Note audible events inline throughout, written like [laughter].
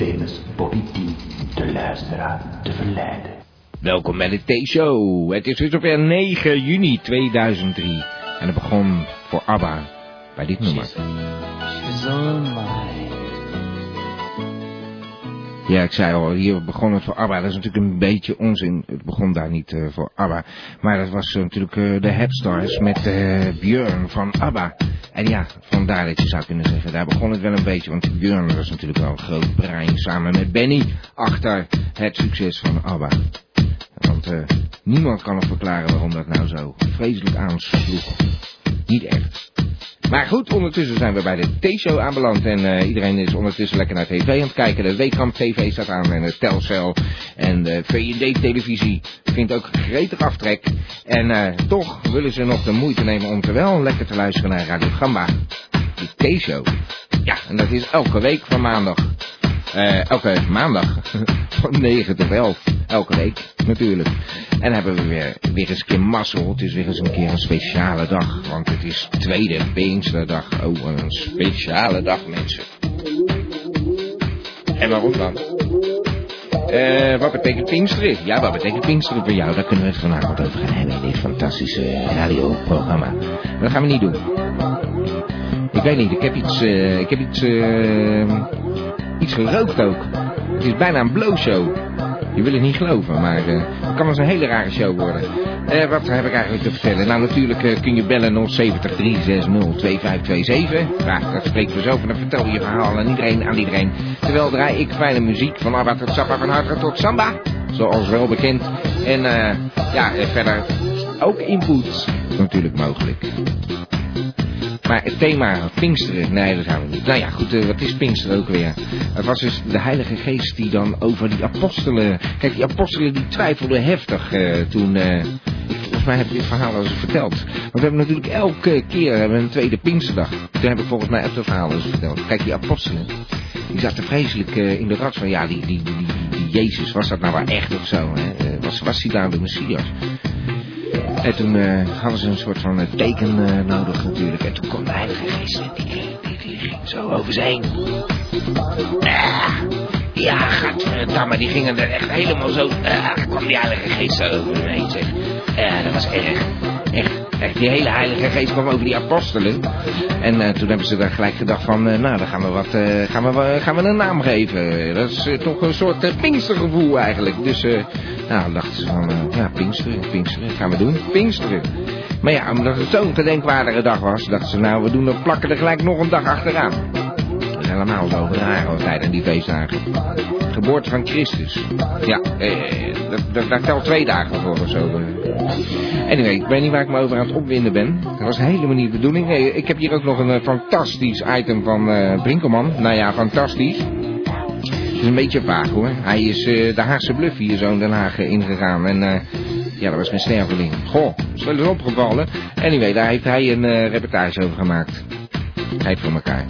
famous Bobby T de luisteraar te verleiden. Welkom bij de T-show. Het is dus op 9 juni 2003. En het begon voor ABBA bij dit nummer. She's on my Ja, ik zei al, hier begon het voor ABBA. Dat is natuurlijk een beetje onzin. Het begon daar niet eh, voor ABBA. Maar dat was eh, natuurlijk eh, de Headstars met Björn van ABBA. En ja, vandaar dat je zou kunnen zeggen, daar begon het wel een beetje. Want Björn was natuurlijk wel een groot brein samen met Benny achter het succes van ABBA. Want niemand kan nog verklaren waarom dat nou zo vreselijk aansloeg. Niet echt. Maar goed, ondertussen zijn we bij de T-show aanbeland. En eh, iedereen is ondertussen lekker naar tv aan het kijken. De Weekamp TV staat aan en de Telcel en de VND-televisie vindt ook gretig aftrek. En eh, toch willen ze nog de moeite nemen om te wel lekker te luisteren naar Radio Gamba. De T-show. Ja, en dat is elke week van maandag. Eh, elke maandag. [laughs] van 9 tot 11. Elke week, natuurlijk. En hebben we weer, weer eens een keer mazzel. Het is weer eens een keer een speciale dag. Want het is tweede Pinksterdag. Oh, een speciale dag, mensen. En waarom dan? Eh, wat betekent Pinksteren? Ja, wat betekent Pinksteren voor jou? Daar kunnen we het vanavond over gaan hebben in dit fantastische radioprogramma. Dat gaan we niet doen. Ik weet niet, ik heb iets, eh, ik heb iets, iets gerookt ook. Het is bijna een blow-show. Je wil het niet geloven, maar eh, het kan wel eens een hele rare show worden. Eh, wat heb ik eigenlijk te vertellen? Nou, natuurlijk eh, kun je bellen 070 360 2527. Ja, dat spreekt vanzelf en dan vertel je verhaal aan iedereen, aan iedereen. Terwijl draai ik fijne muziek van Abba tot Sappa, van Hatra tot Samba. Zoals wel bekend. En ja, verder ook inputs natuurlijk mogelijk. Maar het thema Pinksteren, nee, dat gaan we niet. Nou ja, goed, eh, wat is Pinksteren ook weer? Het was dus de Heilige Geest die dan over die apostelen... Kijk, die apostelen die twijfelden heftig eh, toen... eh, volgens mij heb ik dit verhaal al eens verteld. Want we hebben natuurlijk elke keer hebben een tweede Pinksterdag. Toen heb ik volgens mij ook dat verhaal al eens verteld. Kijk, die apostelen, die zaten vreselijk in de rat van... Ja, die, die, die, die, Jezus, was dat nou wel echt of zo? Hè? Was, was hij nou de Messias? En toen eh, hadden ze een soort van eh, teken eh, nodig natuurlijk. En toen kwam de Heilige Geest die, ging zo over ze heen. Ah, ja, gadverdamme, die gingen er echt helemaal zo... Ah, kwam die Heilige Geest zo over heen, zeg. Ja, dat was. Echt, echt, die hele Heilige Geest kwam over die apostelen. En eh, toen hebben ze daar gelijk gedacht van... eh, nou, dan gaan we, wat, eh, gaan, we, gaan we een naam geven. Dat is eh, toch een soort uh, Pinkstergevoel eigenlijk. Dus... nou, dachten ze van, eh, ja, Pinksteren, Pinksteren, gaan we doen, Pinksteren. Maar ja, omdat het zo'n gedenkwaardige dag was, dachten ze, nou, we doen er, plakken er gelijk nog een dag achteraan. Dat is helemaal zo raar altijd aan die feestdagen. Geboorte van Christus. Ja, eh, daar telt twee dagen voor of zo. Anyway, ik weet niet waar ik me over aan het opwinden ben. Dat was helemaal niet de bedoeling. Ik heb hier ook nog een eh, fantastisch item van eh Brinkelman. Nou ja, fantastisch. Het is een beetje vaag hoor. Hij is eh, de Haagse Bluff hier zo in Den Haag eh, ingegaan. En eh, ja, dat was mijn sterveling. Goh, is wel eens opgevallen. Anyway, daar heeft hij een reportage over gemaakt. Tijd voor elkaar.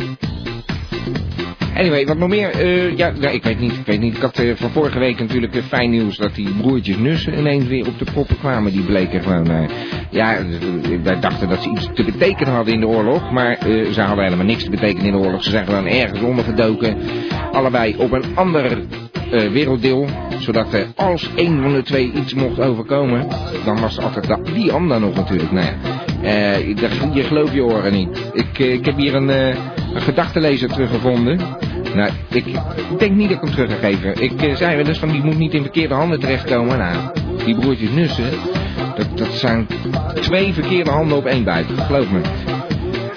Anyway, wat nog meer? Eh, ja, ja, ik weet niet. Ik weet niet. Ik had eh, van vorige week natuurlijk eh, fijn nieuws dat die broertjes Nussen ineens weer op de proppen kwamen. Die bleken gewoon... ja, wij dachten dat ze iets te betekenen hadden in de oorlog. Maar ze hadden helemaal niks te betekenen in de oorlog. Ze zijn gewoon ergens ondergedoken. Allebei op een ander werelddeel. Zodat als één van de twee iets mocht overkomen. Dan was altijd die ander nog natuurlijk. Nou ja. Eh, je gelooft je oren niet. Ik, eh, ik heb hier een, eh, een gedachtenlezer teruggevonden. Nou, ik denk niet dat ik hem terug ga geven. Ik eh, zei wel eens van die moet niet in verkeerde handen terechtkomen. Nou, die broertjes Nussen, dat, dat zijn twee verkeerde handen op één buik. Geloof me.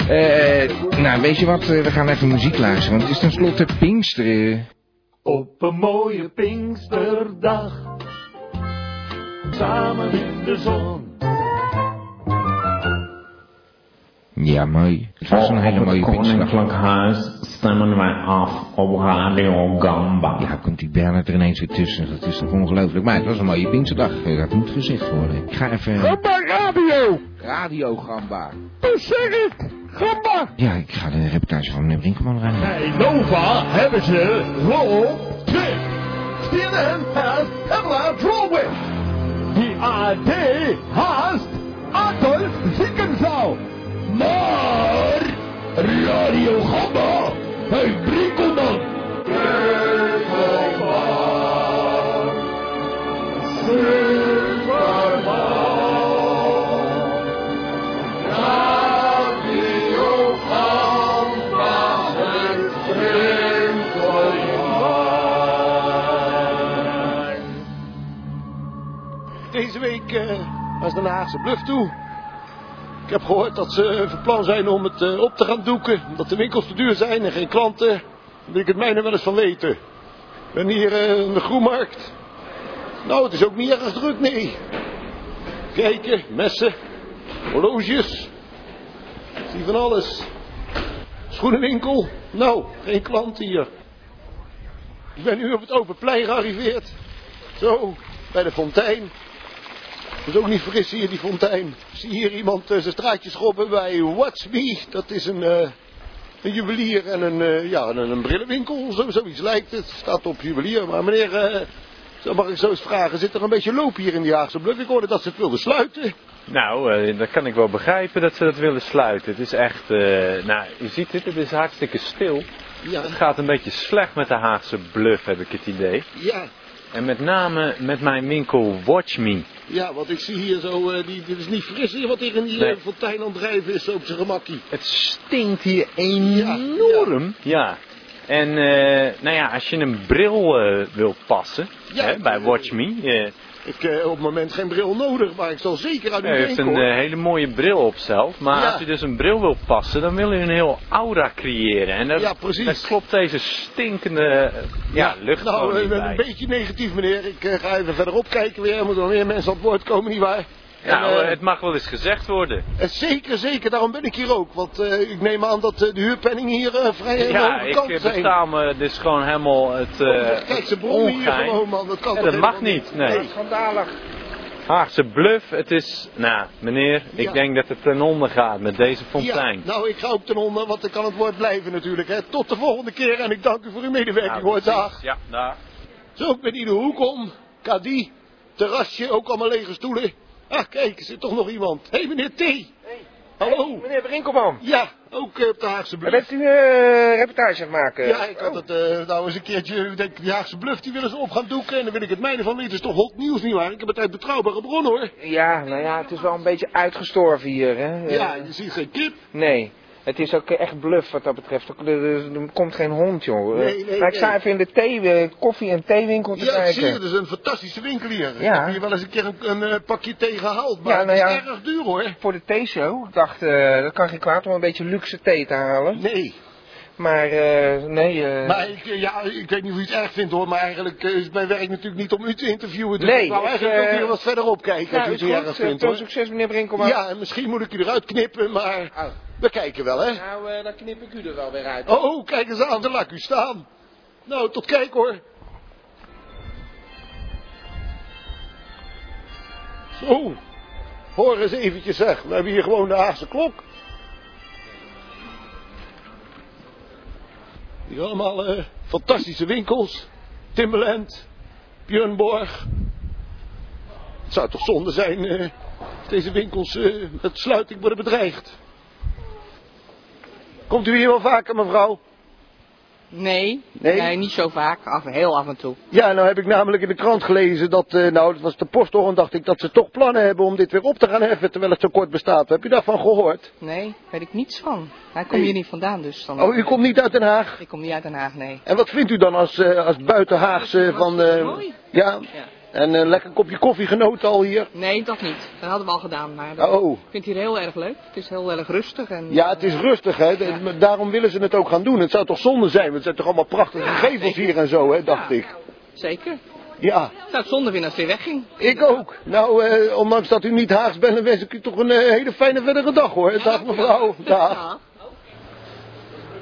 Eh, nou, weet je wat? Eh, we gaan even muziek luisteren, want het is tenslotte Pinksteren. Op een mooie Pinksterdag, samen in de zon. Ja, mooi. Het was een hele mooie Het koninklijk huis stemmen wij af op Radio Gamba. Ja, komt die Bernard er ineens weer tussen. Dat is toch ongelooflijk. Maar het was een mooie Pinksterdag. Eh, Dat moet gezegd worden. Ik ga even... Gamba Radio! Radio Gamba. Dat zeg ik! Gamba! Ja, ik ga de reportage van meneer Brinkman rijden. Bij Nova hebben ze Roll Twist. CNN has Pamela Drolwich. Die AD haast Adolf Ziekenzaal. Maar Radio. Deze week eh, was de Haagse Bluff toe. Ik heb gehoord dat ze van plan zijn om het eh, op te gaan doeken. Omdat de winkels te duur zijn en geen klanten. Daar wil ik het mijne wel eens van weten. Ik ben hier eh, in de Groenmarkt. Nou, het is ook niet erg druk, nee. Kijken, messen, horloges. Zie van alles. Schoenenwinkel. Nou, geen klant hier. Ik ben nu op het open plein gearriveerd. Zo, bij de fontein. Dat is ook niet fris hier, die fontein. Ik zie hier iemand uh, zijn straatje schoppen bij What's Me. Dat is een, eh, een juwelier en een, eh, ja, een, een brillenwinkel. Zo, zoiets lijkt het. Staat op juwelier. Maar meneer, eh, zo mag ik zo eens vragen. Zit er een beetje loop hier in die Haagse Bluff? Ik hoorde dat ze het wilden sluiten. Nou, eh, dat kan ik wel begrijpen dat ze dat willen sluiten. Het is echt, eh, nou, je ziet het, het is hartstikke stil. Ja, Het gaat een beetje slecht met de Haagse bluff, heb ik het idee. ja, En met name met mijn winkel Watch Me. ja, want ik zie hier zo, eh, die, dit is niet fris hier wat hier in die Nee. eh, fontein aan het drijven is, op zijn gemakkie. Het stinkt hier enorm. Ja. En eh, nou ja, als je een bril eh, wilt passen Ja, hè, bij Watch Me. Eh, Ik heb op het moment geen bril nodig, maar ik zal zeker uit uw Hij heeft winkel. een eh, hele mooie bril op zelf. Maar Ja. als u dus een bril wilt passen, dan wil u een heel aura creëren. En daar, Ja, precies. daar klopt deze stinkende eh, ja, lucht nou, eh, een beetje negatief meneer. Ik eh, ga even verderop kijken weer. Er moeten nog meer mensen aan het woord komen, nietwaar? Nou, het mag wel eens gezegd worden. Eh, Zeker, zeker. Daarom ben ik hier ook. Want eh, ik neem aan dat de huurpenningen hier vrij Ja, hoge ik kant zijn. betaal me dus gewoon helemaal het Kijk, ze brommen hier gewoon, man. Dat kan Ja, dat mag niet, nee. Schandalig. Haagse bluff, het is... Nou, meneer, ik Ja. denk dat het ten onder gaat met deze Ja, fontein. nou, ik ga ook ten onder, want ik kan het woord blijven natuurlijk. Hè. Tot de volgende keer en ik dank u voor uw medewerking. Nou, hoor, dag. Ja, daar. Zo, ik ben hier de hoek om. Kadie, terrasje, ook allemaal lege stoelen. Ah, kijk, er zit toch nog iemand. Hé, hey, meneer T. Hallo. Meneer Brinkelman, Ja, ook eh, op de Haagse Bluff. bent u eh reportage aan het maken? Ja, ik had het eh, nou eens een keertje, ik denk, die Haagse Bluff, die willen ze op gaan doeken. En dan wil ik het mijne van weten, het is toch hot nieuws, nietwaar? Ik heb het uit betrouwbare bron, hoor. Ja, nou ja, het is wel een beetje uitgestorven hier, hè? Ja, je ziet geen kip. Nee, het is ook echt bluff wat dat betreft. Er, komt geen hond, joh. Nee, nee, maar ik sta nee. even in de thee, eh, koffie- en theewinkel te Ja, kijken. zie het, het is een fantastische winkel hier. Ja. heb hier wel eens een keer een, een eh, pakje thee gehaald, maar Ja, nou ja. het is erg duur, hoor. Voor de theeshow. Ik dacht, eh, dat kan geen kwaad om een beetje luxe thee te halen. Nee, Maar, eh, nee... maar ik, ja, ik weet niet of u het erg vindt, hoor, maar eigenlijk is mijn werk natuurlijk niet om u te interviewen. Dus Nee, ik wou eigenlijk ook hier wat verderop kijken, nou, als u het goed. erg vindt, hoor. succes, meneer Brinkelman. Ja, en misschien moet ik u eruit knippen, maar Oh. We kijken wel, hè. Nou, eh, dan knip ik u er wel weer uit. Oh, kijk eens aan, dan laat u staan. Nou, tot kijk hoor. Zo, hoor eens eventjes zeg, we hebben hier gewoon de Haagse klok. Hier allemaal eh, fantastische winkels. Timberland, Björnborg. Het zou toch zonde zijn als deze winkels met sluiting worden bedreigd. Komt u hier wel vaker, mevrouw? Nee, Nee? nee, niet zo vaak. Af, heel af en toe. Ja, nou heb ik namelijk in de krant gelezen dat, eh, nou, dat was de postochtend, dacht ik, dat ze toch plannen hebben om dit weer op te gaan heffen, terwijl het zo kort bestaat. Heb je daarvan gehoord? Nee, weet ik niets van. Hij komt Nee. hier niet vandaan, dus dan. Oh, u komt niet uit Den Haag? Ik kom niet uit Den Haag, nee. En wat vindt u dan als, eh, als buitenhaagse van... eh, Mooi. ja, Ja. En een lekker kopje koffie genoten al hier? Nee, dat niet. Dat hadden we al gedaan, maar dat- Oh, ik vind het hier heel erg leuk. Het is heel erg rustig en. ja, het is rustig, hè. Ja. Daarom willen ze het ook gaan doen. Het zou toch zonde zijn, want het zijn toch allemaal prachtige Ja, gevels hier en zo, hè, dacht Ja. ik. Zeker. Ja, Ik zou het zonde vinden als het weer wegging. ik ook. Nou, eh, ondanks dat u niet Haags bent, dan wens ik u toch een eh, hele fijne verdere dag, hoor. Dag mevrouw, [laughs] dag.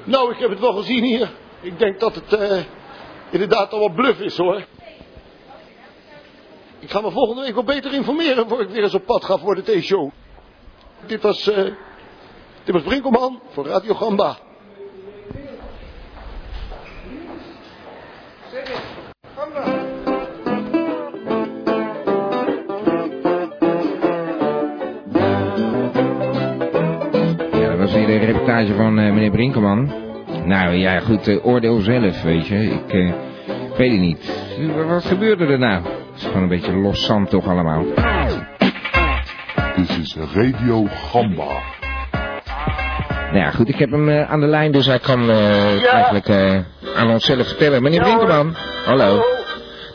Nou, ik heb het wel gezien hier. Ik denk dat het eh, inderdaad al wat bluff is hoor. Ik ga me volgende week wel beter informeren voor ik weer eens op pad ga voor de T-show. Dit was, eh dit was Brinkelman voor Radio Gamba. Ja, dat was weer de reportage van eh, meneer Brinkelman. Nou ja, goed, eh, oordeel zelf, weet je. Ik weet het niet. Wat gebeurde er nou? Het is gewoon een beetje los zand toch allemaal. Dit is Radio Gamba. Nou ja, goed, ik heb hem eh, aan de lijn, dus hij kan eh, eigenlijk eh, aan onszelf vertellen. Meneer Brinkelman, hallo.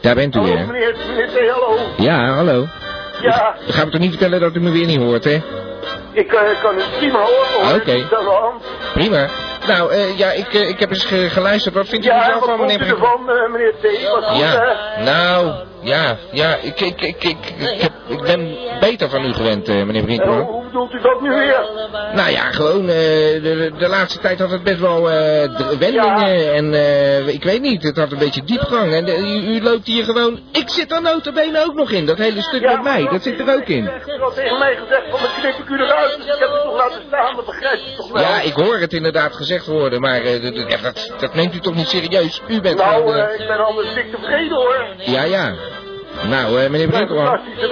Daar bent u Hallo weer. meneer, meneer T, hallo. Ja, hallo. Ja, Ik ga me toch niet vertellen dat u me weer niet hoort, hè? ik eh, kan u prima horen hoor. Oké. De hand. Prima. Nou, eh, ja, ik, ik heb eens ge- geluisterd. Wat vindt u er Ja, zelf wat van, vond meneer u Brinkelman? ervan, eh, meneer T? Wat goed, Ja, nou, ja, ja, ik, ik, ik, ik, ik, heb- ik ben beter van u gewend, eh, meneer Brinkman. hoe bedoelt u dat nu weer? Nou ja, gewoon, eh, de, de laatste tijd had het best wel eh, wendingen en eh, ik weet niet, het had een beetje diepgang. En u, u loopt hier gewoon, ik zit er notabene ook nog in, dat hele stuk met mij, dat zit er ook in. U tegen mij gezegd van dan knip ik u eruit. Ik heb het toch laten staan, dat begrijpt u toch wel? Ja, ik hoor het inderdaad gezegd worden, maar dat- dat, neemt u toch niet serieus? U bent Nou, gewoon... ik ben anders dik tevreden hoor. ja, ja. Nou, eh, meneer Brinkelman. fantastische.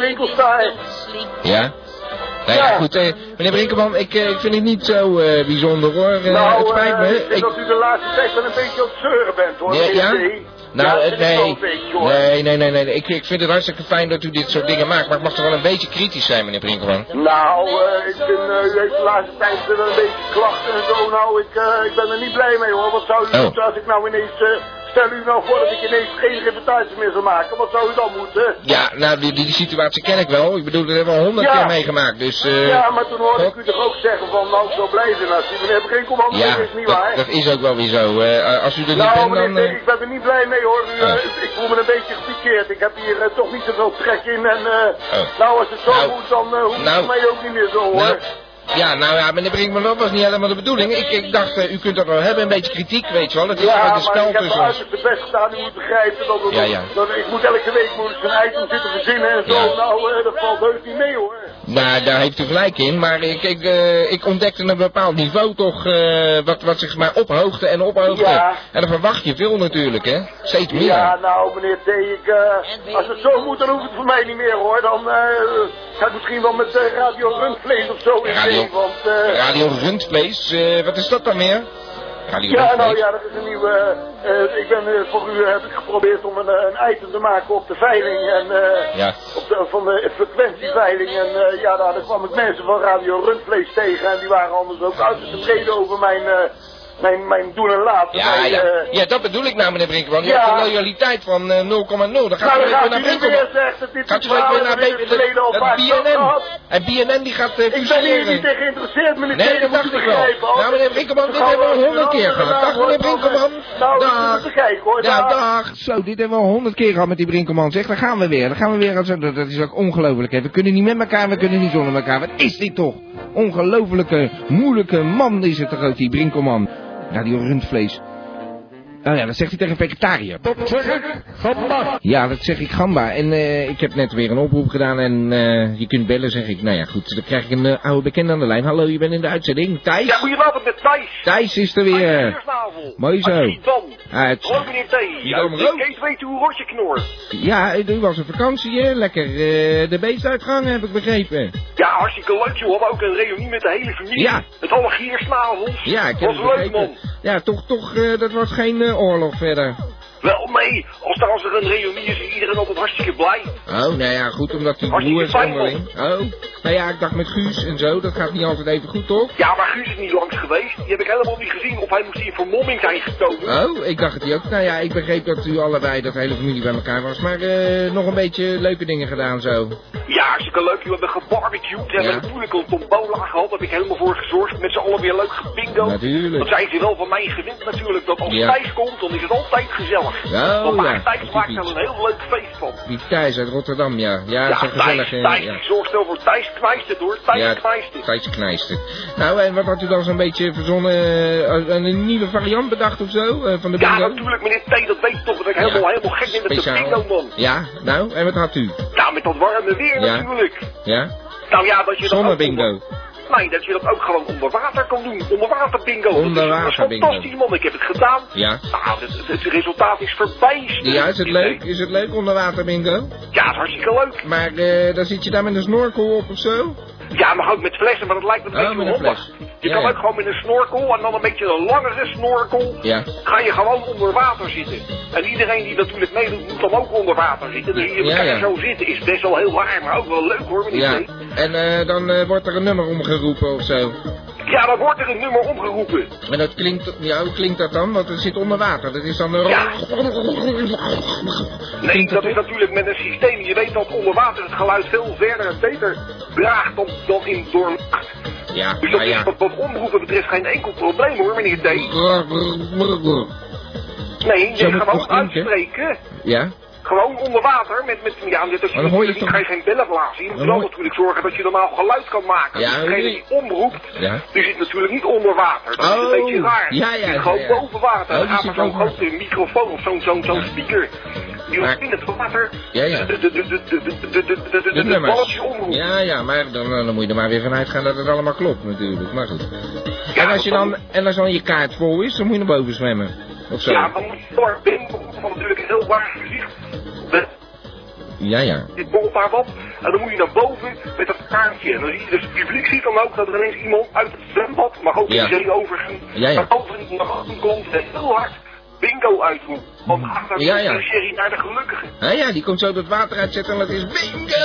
Ja? Nou ja, Ja. goed, eh, meneer Brinkelman, ik, eh, ik vind het niet zo eh, bijzonder hoor. Nou, het spijt me. ik Ik, dat u de laatste tijd wel een beetje op het zeuren bent hoor, ja? T. nou, ja, ik nee, beetje nee, nee, nee, nee. Ik, ik vind het hartstikke fijn dat u dit soort dingen maakt, maar het mag toch wel een beetje kritisch zijn, meneer Brinkelman. Nou, ik vind, eh, u heeft de laatste tijd wel een beetje klachten en zo. Nou, ik, ik ben er niet blij mee hoor. Wat zou u Oh. moeten als ik nou ineens... stel u nou voor dat ik ineens geen reportage meer zou maken. Wat zou u dan moeten? Ja, nou, die, die, die situatie ken ik wel. Ik bedoel, dat hebben we al honderd Ja. keer meegemaakt, dus... eh, ja, maar toen hoorde ik u toch ook zeggen van... Nou, ik zou blij zijn als u meneer Brinkelman Ja, is niet dat, waar. dat is ook wel weer zo. eh, als u er niet Nou, bent, meneer, dan... T, eh, ik ben er niet blij mee hoor. U, Oh. ik- ik voel me een beetje gepikeerd. Ik heb hier toch niet zoveel trek in. En Oh. nou, als het zo Nou. moet, dan eh hoeft Nou. het mij ook niet meer zo hoor. Ja, nou ja, meneer Brinkman, dat was niet helemaal de bedoeling. Ik, ik dacht, eh, u kunt dat wel hebben, een beetje kritiek, weet je wel. Het is Ja, een maar spel ik heb tussen mijn ons. uiterste best gedaan. U moet begrijpen dat, het, Ja, ja. dat ik moet elke week moet ik item zitten verzinnen en zo. Ja. Nou, eh, dat valt heus niet mee hoor. Nou, daar heeft u gelijk in, maar ik, ik, eh, ik ontdekte een bepaald niveau toch, wat, wat zich maar ophoogde en ophoogde. Ja. En dan verwacht je veel natuurlijk, hè. Steeds meer. Ja, nou meneer T, ik, als het zo moet, dan hoeft het voor mij niet meer hoor. Dan eh, ga ik misschien wel met Radio Rundvlees of zo in Radio- eh, Radio Rundvlees, eh, wat is dat dan meer? Radio Ja, nou ja, dat is een nieuwe. eh, ik ben voor u heb ik geprobeerd om een, een item te maken op de veiling en eh, Ja. op de, van de frequentieveiling. En ja, daar, kwam ik mensen van Radio Rundvlees tegen en die waren anders ook uiterst tevreden over mijn, mijn, mijn doen en laten. Ja, Mijn, ja. eh, ja, dat bedoel ik nou, meneer Brinkman. U Ja. hebt een loyaliteit van eh, 0,0. Dan gaat nou, u dan weer naar Brinkman. Gaat u weer naar BNN. En BNN die gaat eh Ik ben hier niet geïnteresseerd, meneer Nee, dat dacht ik wel. Nou, meneer Brinkelman, dit hebben we al honderd keer gehad. Dag, meneer Brinkelman. Nou, Dag. Ja, Dag. Zo, dit hebben we al honderd keer gehad met die Brinkelman. Zeg, daar gaan we weer. Dan gaan we weer. Dat, is ook ongelooflijk. We kunnen niet met elkaar, we kunnen niet zonder elkaar. Wat is dit toch? Ongelofelijke, moeilijke man is het toch ook, die Brinkelman. Radio Rundvlees. Oh ja, dat zegt hij tegen vegetariër. Dat zeg ik, gamba. Ja, dat zeg ik gamba. En eh, ik heb net weer een oproep gedaan en eh, je kunt bellen, zeg ik. Nou ja, goed, dan krijg ik een eh, oude bekende aan de lijn. Hallo, je bent in de uitzending. Thijs? Ja, goedenavond met Thijs. Thijs is er weer. Mooi zo. Uit. Rood meneer T. Schiedam Uit rood. Kees weet hoe rotje knort. Ja, u was een vakantie, hè? Lekker de beestuitgang, heb ik begrepen. Ja, hartstikke leuk joh. We hadden ook een reunie met de hele familie. Ja. Met alle giersnavels. Ja, ik heb Was het leuk begrepen. man. Ja, toch, toch, dat was geen oorlog verder. Wel nee, als daar als er een reunie is, is iedereen altijd hartstikke blij. Oh, nou ja, goed, omdat die onderling... Oh, nou ja, ik dacht met Guus en zo, dat gaat niet altijd even goed, toch? Ja, maar Guus is niet langs geweest. Die heb ik helemaal niet gezien. Of hij moest hier vermomming zijn gekomen. Oh, ik dacht het niet ook. Nou ja, ik begreep dat u allebei, dat de hele familie bij elkaar was. Maar eh, nog een beetje leuke dingen gedaan zo. Ja, hartstikke leuk. We hebben gebarbecued. We Ja. hebben natuurlijk een tombola gehad. Daar heb ik helemaal voor gezorgd. Met z'n allen weer leuk gebingo. Natuurlijk. Dat zijn ze wel van mij gewend natuurlijk. Dat als Ja. Thijs komt, dan is het altijd gezellig. Oh, Want ja, Maarten Thijs die maakt er een heel leuk feest van. Die Thijs uit Rotterdam, ja. Ja, Ja, zo gezellig. Thijs, eh, Thijs ja. die zorgt wel voor Thijs knijst het hoor. Thijs Ja, knijst het. Thijs. Nou, en wat had u dan zo'n beetje verzonnen? eh, een, nieuwe variant bedacht of zo? eh, van de Ja, bingo? natuurlijk, meneer T, dat weet je toch dat ik helemaal, helemaal gek ben met de bingo, man. Ja, nou, en wat had u? Ja, met dat warme weer Ja. natuurlijk. Ja? Nou ja, dat je dat ook Onder- dat je dat ook gewoon onder water kan doen. Onder water bingo. Dat is bingo. fantastisch, man. Ik heb het gedaan. Ja. Nou, het, het, het resultaat is verbijsterend. Ja, is het leuk? Is het leuk onder water bingo? Ja, het is hartstikke leuk. Maar eh, dan zit je daar met een snorkel op of zo? Ja, maar ook met flessen, maar dat lijkt me een Oh, beetje handig. Je Ja, kan ja. ook gewoon met een snorkel en dan een beetje een langere snorkel. Ja. Ga je gewoon onder water zitten. En iedereen die natuurlijk meedoet, moet dan ook onder water zitten. Dus elkaar ja. zo zitten is best wel heel waar, maar ook wel leuk hoor, Ja. En eh, dan eh, wordt er een nummer omgeroepen of zo. Ja, dan wordt er een nummer omgeroepen. En dat klinkt, ja, hoe klinkt dat dan? Want het zit onder water. Dat is dan een... Ja. Nee, dat is natuurlijk met een systeem. Je weet dat onder water het geluid veel verder en beter draagt dan, dan in door. Ja, Dus dat is ja. wat, wat omroepen betreft geen enkel probleem hoor, meneer D. Nee, je toch klinken? uitspreken. Ja? Gewoon onder water met, met ja, je, hoor je kan je geen bellenblazen. Je moet wel natuurlijk zorgen dat je normaal geluid kan maken. Ja, degene die omroept, ja. die zit natuurlijk niet onder water. Dat is een beetje raar. Ja, ja, gewoon boven water. Oh, gaat zo'n grote microfoon of zo'n zo'n speaker. Die in het water ja, ja. de, de, omroept. Ja, ja, maar dan, dan moet je er maar weer vanuit gaan dat het allemaal klopt natuurlijk. Maar goed. en, als je dan, en als dan je kaart vol is, dan moet je naar boven zwemmen. Of zo. Ja, dan moet je door binnen, van natuurlijk een heel waar gezicht. Met Ja, ja. dit bolt daar wat. En dan moet je naar boven met dat kaartje. En dan zie je, dus het publiek ziet dan ook dat er ineens iemand uit het zwembad, maar ook Ja. de zee overgaan, Ja, ja. naar boven komt en heel hard bingo uitroept. Want gaat dan Ja, ja. de sherry naar de gelukkige. Ja, ja, die komt zo dat water uitzetten en dat is bingo!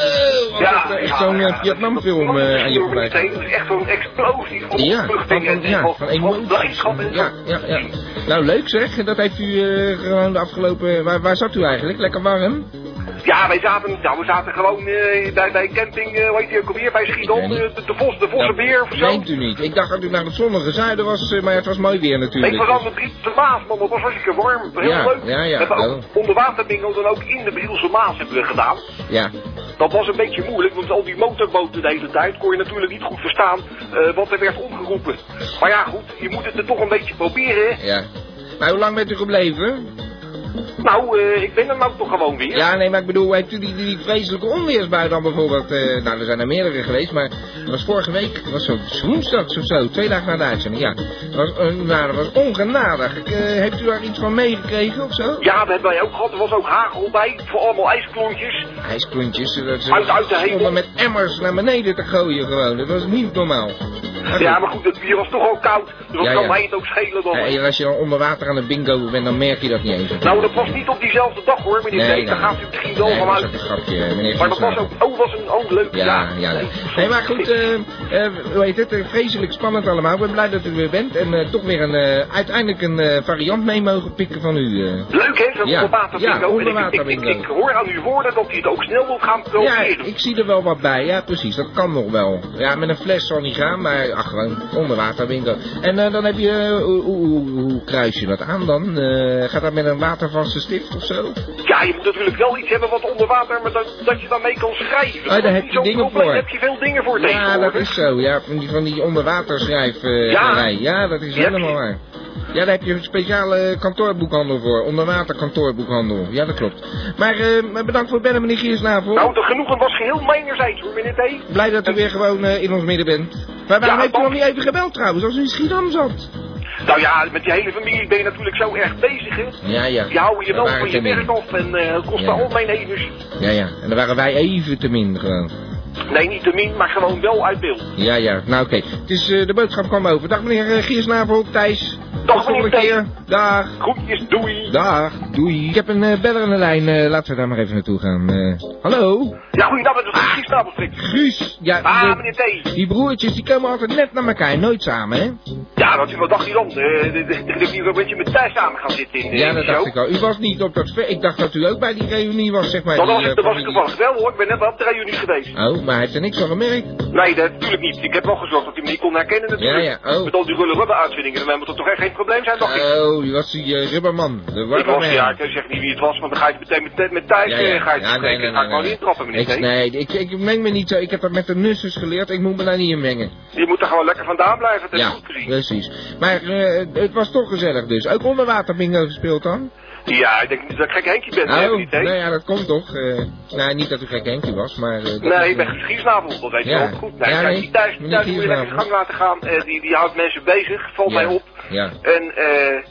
Alsof Ja, er echt ja, zo'n ja. eh, Vietnamfilm eh, aan je voorbij. Het is echt zo'n explosie van Ja, van, en- ja, van- emoties. Ja, ja, ja. Nou, leuk zeg. Dat heeft u eh, gewoon de afgelopen... Waar, waar zat u eigenlijk? Lekker warm? Ja, wij zaten, nou, we zaten gewoon eh, bij, bij camping, eh hoe heet die ook alweer, bij Schiedam, Ik weet eh, de, de, Vos, de Vossenbeer of zo. Meent u niet. Ik dacht dat u naar het zonnige zuiden was, maar het was mooi weer natuurlijk. het was aan de Maas, man, dat was hartstikke warm, heel Ja, leuk. ja, ja, We hebben ook dan ook in de Brielse Maas hebben we gedaan. Ja, Dat was een beetje moeilijk, want al die motorboten de hele tijd kon je natuurlijk niet goed verstaan wat er werd omgeroepen. Maar ja, goed, je moet het er toch een beetje proberen. ja. Maar hoe lang bent u gebleven? Nou, eh, ik ben er nou toch gewoon weer. Ja, nee, maar ik bedoel, heeft u die, die vreselijke onweersbui dan bijvoorbeeld... eh, nou, er zijn er meerdere geweest, maar dat was vorige week, dat was zo woensdags of zo, twee dagen na de uitzending, ja. Dat was, nou, dat was ongenadig. Eh, heeft u daar iets van meegekregen of zo? Ja, dat hebben wij ook gehad. Er was ook hagel bij, voor allemaal ijsklontjes. IJsklontjes, dat ze Uit- uit de hemel. met emmers naar beneden te gooien gewoon. Dat was niet normaal. Maar. Ja, maar goed, het bier was toch al koud. Dus dan Ja, kan ja. mij het ook schelen dan. En als je dan onder water aan het bingo bent, dan merk je dat niet eens. Nou, dat was niet op diezelfde dag hoor, meneer Nee, Daar gaat u misschien wel dat ook een grapje, meneer Maar dat was ook, oh, was een oh, leuk. Ja, ja. Nee, nee maar goed, eh, eh, hoe heet het, eh, vreselijk spannend allemaal. Ik ben blij dat u er weer bent en toch weer een, uiteindelijk een variant mee mogen pikken van u. Leuk hè, zo'n Ja, ja, ik-. Ik, hoor aan uw woorden dat u het ook snel wilt gaan Ja, proberen. ik zie er wel wat bij. Ja, precies. Dat kan nog wel. Ja, met een fles zal niet gaan, maar ach, gewoon onderwaterbingo. En dan heb je, hoe, kruis je dat aan dan? Gaat dat met een watervaste stift of zo? Ja, je moet natuurlijk wel iets hebben wat onder water, maar dat, dat je daarmee kan schrijven. Oh, daar heb je dingen voor. Daar heb je veel dingen voor Ja, dat is zo. Ja, van die, van die onderwaterschrijverij. ja, dat is Die helemaal waar. Ja, daar heb je een speciale kantoorboekhandel voor. Onderwaterkantoorboekhandel. Ja, dat klopt. Maar eh, maar bedankt voor het bellen, meneer Giersnavel. Nou, de genoegen was geheel mijnerzijds hoor, meneer T. Blij dat u weer gewoon eh, in ons midden bent. Maar waarom Ja, heeft u nog niet even gebeld trouwens, als u in Schiedam zat? Nou ja, met die hele familie ben je natuurlijk zo erg bezig, hè. Ja, ja. Die houden je wel van je werk af en eh het kost Ja. al mijn evens. Ja, ja. En dan waren wij even te min gewoon. Nee, niet te min, maar gewoon wel uit beeld. Ja, ja. Nou, oké. Het is, eh, de boodschap kwam over. Dag meneer uh, Giersnavel, Thijs. Dag, volgende keer. Dag. Groetjes, doei. Dag. Doei. Ik heb een eh, beller aan de lijn. eh, laten we daar maar even naartoe gaan. Eh, hallo? Ja, goeiedag, met de Giesnabelstrik. Guus. Ja, Ah, de- meneer T. die broertjes die komen altijd net naar elkaar. Nooit samen, hè? Ja, dat wat dacht je dan? Eh, Dat dat je een beetje met thuis samen gaan zitten in, Ja, in dat dacht show. ik al. U was niet op dat... Ik dacht dat u ook bij die reunie was, zeg maar. Dat die, was, ik- was ik toevallig wel hoor, ik ben net wel op de reunie geweest. Oh, maar hij heeft er niks van gemerkt. Nee, dat natuurlijk niet. Ik heb wel gezorgd dat hij me niet kon herkennen natuurlijk. Ja, ja, oh. Met al die rulle rubber uitvindingen, dan hebben we toch echt geen probleem zijn, dacht ik. Oh, die was die eh, rubberman. De Ik was, ja, ik zeg niet wie het was, want dan ga je meteen met, met Thijs Ja, ja. eh, ga je Ja, spreken. nee, nee, ga ik gewoon nee. niet trappen, meneer Ik, nee, ik, ik meng me niet zo. Ik heb dat met de nusses geleerd. Ik moet me daar niet in mengen. Je moet er gewoon lekker vandaan blijven, dat Ja, precies. Maar eh, het was toch gezellig dus. Ook onderwater bingo gespeeld dan? Ja, ik denk niet dat ik gek Henkie ben, nou ja, dat komt toch. eh nou, niet dat u gek Henkie was, maar... eh, Nee, is, ik ben eh, geschiedenisnavel, dat weet je Ja. wel goed. Nee, Ja, nee, die thuis, thuis moet je lekker gang laten gaan. Eh, die, die houdt mensen bezig, valt mij op. Ja. En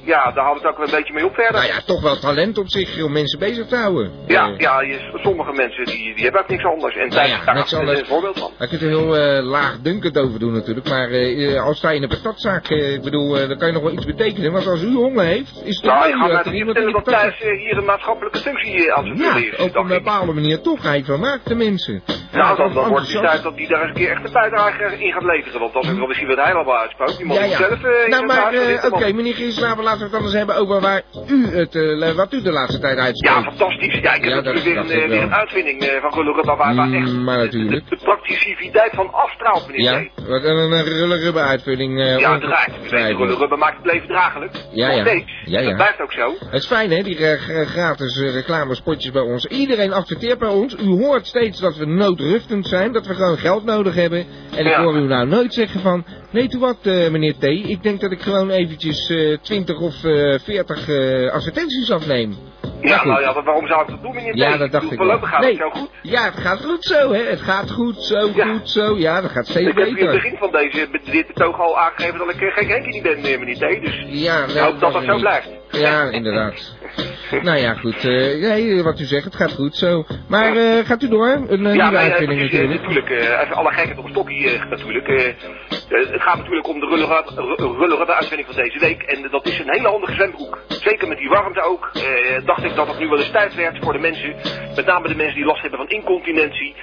ja, daar houdt het ook wel een beetje mee op verder. Nou ja, toch wel talent op zich om mensen bezig te houden. Ja, ja je, sommige mensen die, die hebben ook niks anders. En Nou ja, is daar anders. een voorbeeld van. Daar kun je heel laagdunkend over doen natuurlijk, maar als sta je in een patatzaak, ik bedoel, dan kan je nog wel iets betekenen. Want als u honger heeft, is het Nou, er toch niet iemand. Thijs eh, hier een maatschappelijke functie aan Ja, vullen is. op een bepaalde manier toch hij van maakt de mensen. Nou, dan, dan wordt het tijd dat hij daar eens een keer echt een bijdrage in gaat leveren. Want dat is wel misschien wat hij al uitspookt. Die Ja, ja. zelf in nou, maar eh, oké, meneer Giersnavel, laten we het anders hebben over waar u het, wat u de laatste tijd Ja, uitspreekt. fantastisch. Ja, ik heb Ja, natuurlijk weer, een, weer een uitvinding van Gelukkig waar, waar waar echt Mm, maar natuurlijk. de, de van afstraalt, meneer Ja, wat een, uitvulling. eh Ja, ongetwijfeld. Gelukkig maakt het leven draaglijk. Ja, Nog ja. steeds. Ja, ja. Dat blijft ook zo. Het is fijn hè, die gra- gratis eh, reclamespotjes bij ons. Iedereen adverteert bij ons. U hoort steeds dat we noodruftend zijn, dat we gewoon geld nodig hebben. En ik hoor u nou nooit zeggen van, weet u wat eh, meneer T, ik denk dat ik gewoon eventjes eh 20 of eh 40 eh, advertenties afneem. Ja, nou ja, waarom zou ik dat doen, meneer T? Ja, dat dacht bedoel, ik wel. Voorlopig gaat Nee. het zo goed. Ja, het gaat goed zo hè, het gaat goed zo, Ja. goed zo. Ja, dat gaat steeds Ik heb in het beter. begin van deze, dit betoog al aangegeven dat ik geen Henkie niet ben, meneer T. Dus Ja, ik hoop dat dat zo niet. blijft. Ja, inderdaad. Nou ja, goed. nee, wat u zegt, het gaat goed zo. Maar eh, gaat u door? Een eh, Ja, uitvinding natuurlijk. natuurlijk. even alle gekheid op een stokje natuurlijk. het gaat natuurlijk om de rullerubbe uitvinding van deze week. En dat is een hele handige zwembroek. Zeker met die warmte ook. dacht ik dat het nu wel eens tijd werd voor de mensen. Met name de mensen die last hebben van incontinentie.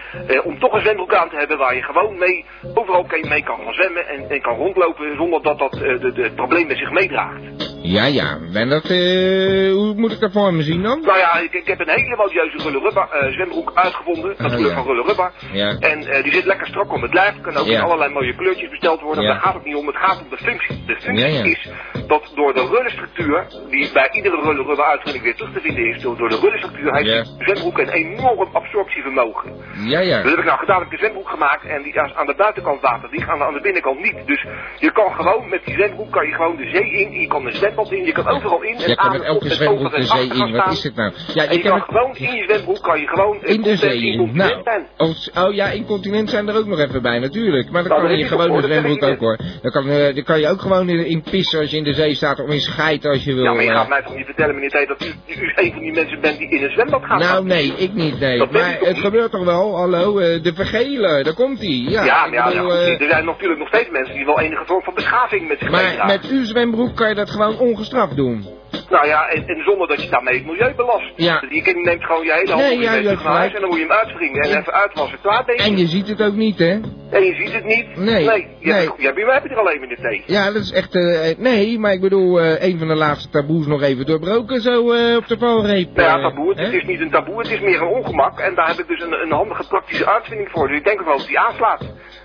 om toch een zwembroek aan te hebben waar je gewoon mee, overal kan- mee kan gaan zwemmen. En, en kan rondlopen zonder dat dat de, de, het probleem met zich meedraagt. Ja, ja. En dat, hoe moet ik dat voor me zien dan? Nou ja, ik, ik heb een hele modieuze rullerubba eh, zwembroek uitgevonden. Natuurlijk ja. van rullerubba. Ja. En eh, die zit lekker strak om het lijf. Kan ook in allerlei mooie kleurtjes besteld worden. Daar gaat het niet om. Het gaat om de functie. De functie is dat door de rullenstructuur, die bij iedere rullerubba uitvinding weer terug te vinden is, door de rullenstructuur heeft de zwembroek een enorm absorptievermogen. Ja, ja. Dat heb ik nou gedaan. Ik heb een zwembroek gemaakt en die is aan de buitenkant water, die gaan aan de binnenkant niet. Dus je kan gewoon met die zwembroek kan je gewoon de zee in, je kan de zwembad in, je kan overal in. en Jij kan aan met elke zwembroek de zee gaan in. Wat is dit nou? Ja, ik kan het gewoon in je zwembroek kan je gewoon in de zee in. Nou, zijn. oh, oh ja, incontinent zijn er ook nog even bij natuurlijk. Maar dan Nou, kan je het gewoon in de zwembroek ook hoor. Dan kan, eh, dan kan je ook gewoon in, in pissen als je in de zee staat. Of in scheiden als je wil. Ja, maar je eh. gaat mij toch niet vertellen, meneer T, dat u, u een van die mensen bent die in een zwembad gaat? Nou, nee, ik niet, nee. Maar het gebeurt toch wel, hallo, eh, de vergelen, daar komt ie. Ja, Ja, er zijn natuurlijk nog steeds mensen die wel enige vorm van beschaving met zich maar met uw zwembroek kan je dat gewoon ongestraft doen. Nou ja, en, en zonder dat je daarmee het milieu belast. Ja. Je kind neemt gewoon je hele Nee, ja, je naar huis en dan moet je hem uitwringen en even uitwassen. Klaar ben je. En je ziet het ook niet, hè? En je ziet het niet. Nee, Nee. Je nee. Hebt, je er alleen meneer T. Ja, dat is echt, eh, nee, maar ik bedoel, eh, een van de laatste taboes nog even doorbroken zo eh, op de valreep. Nou ja, taboe, het, hè? is niet een taboe, het is meer een ongemak. En daar heb ik dus een, een handige praktische uitvinding voor. Dus ik denk ook wel dat die aanslaat.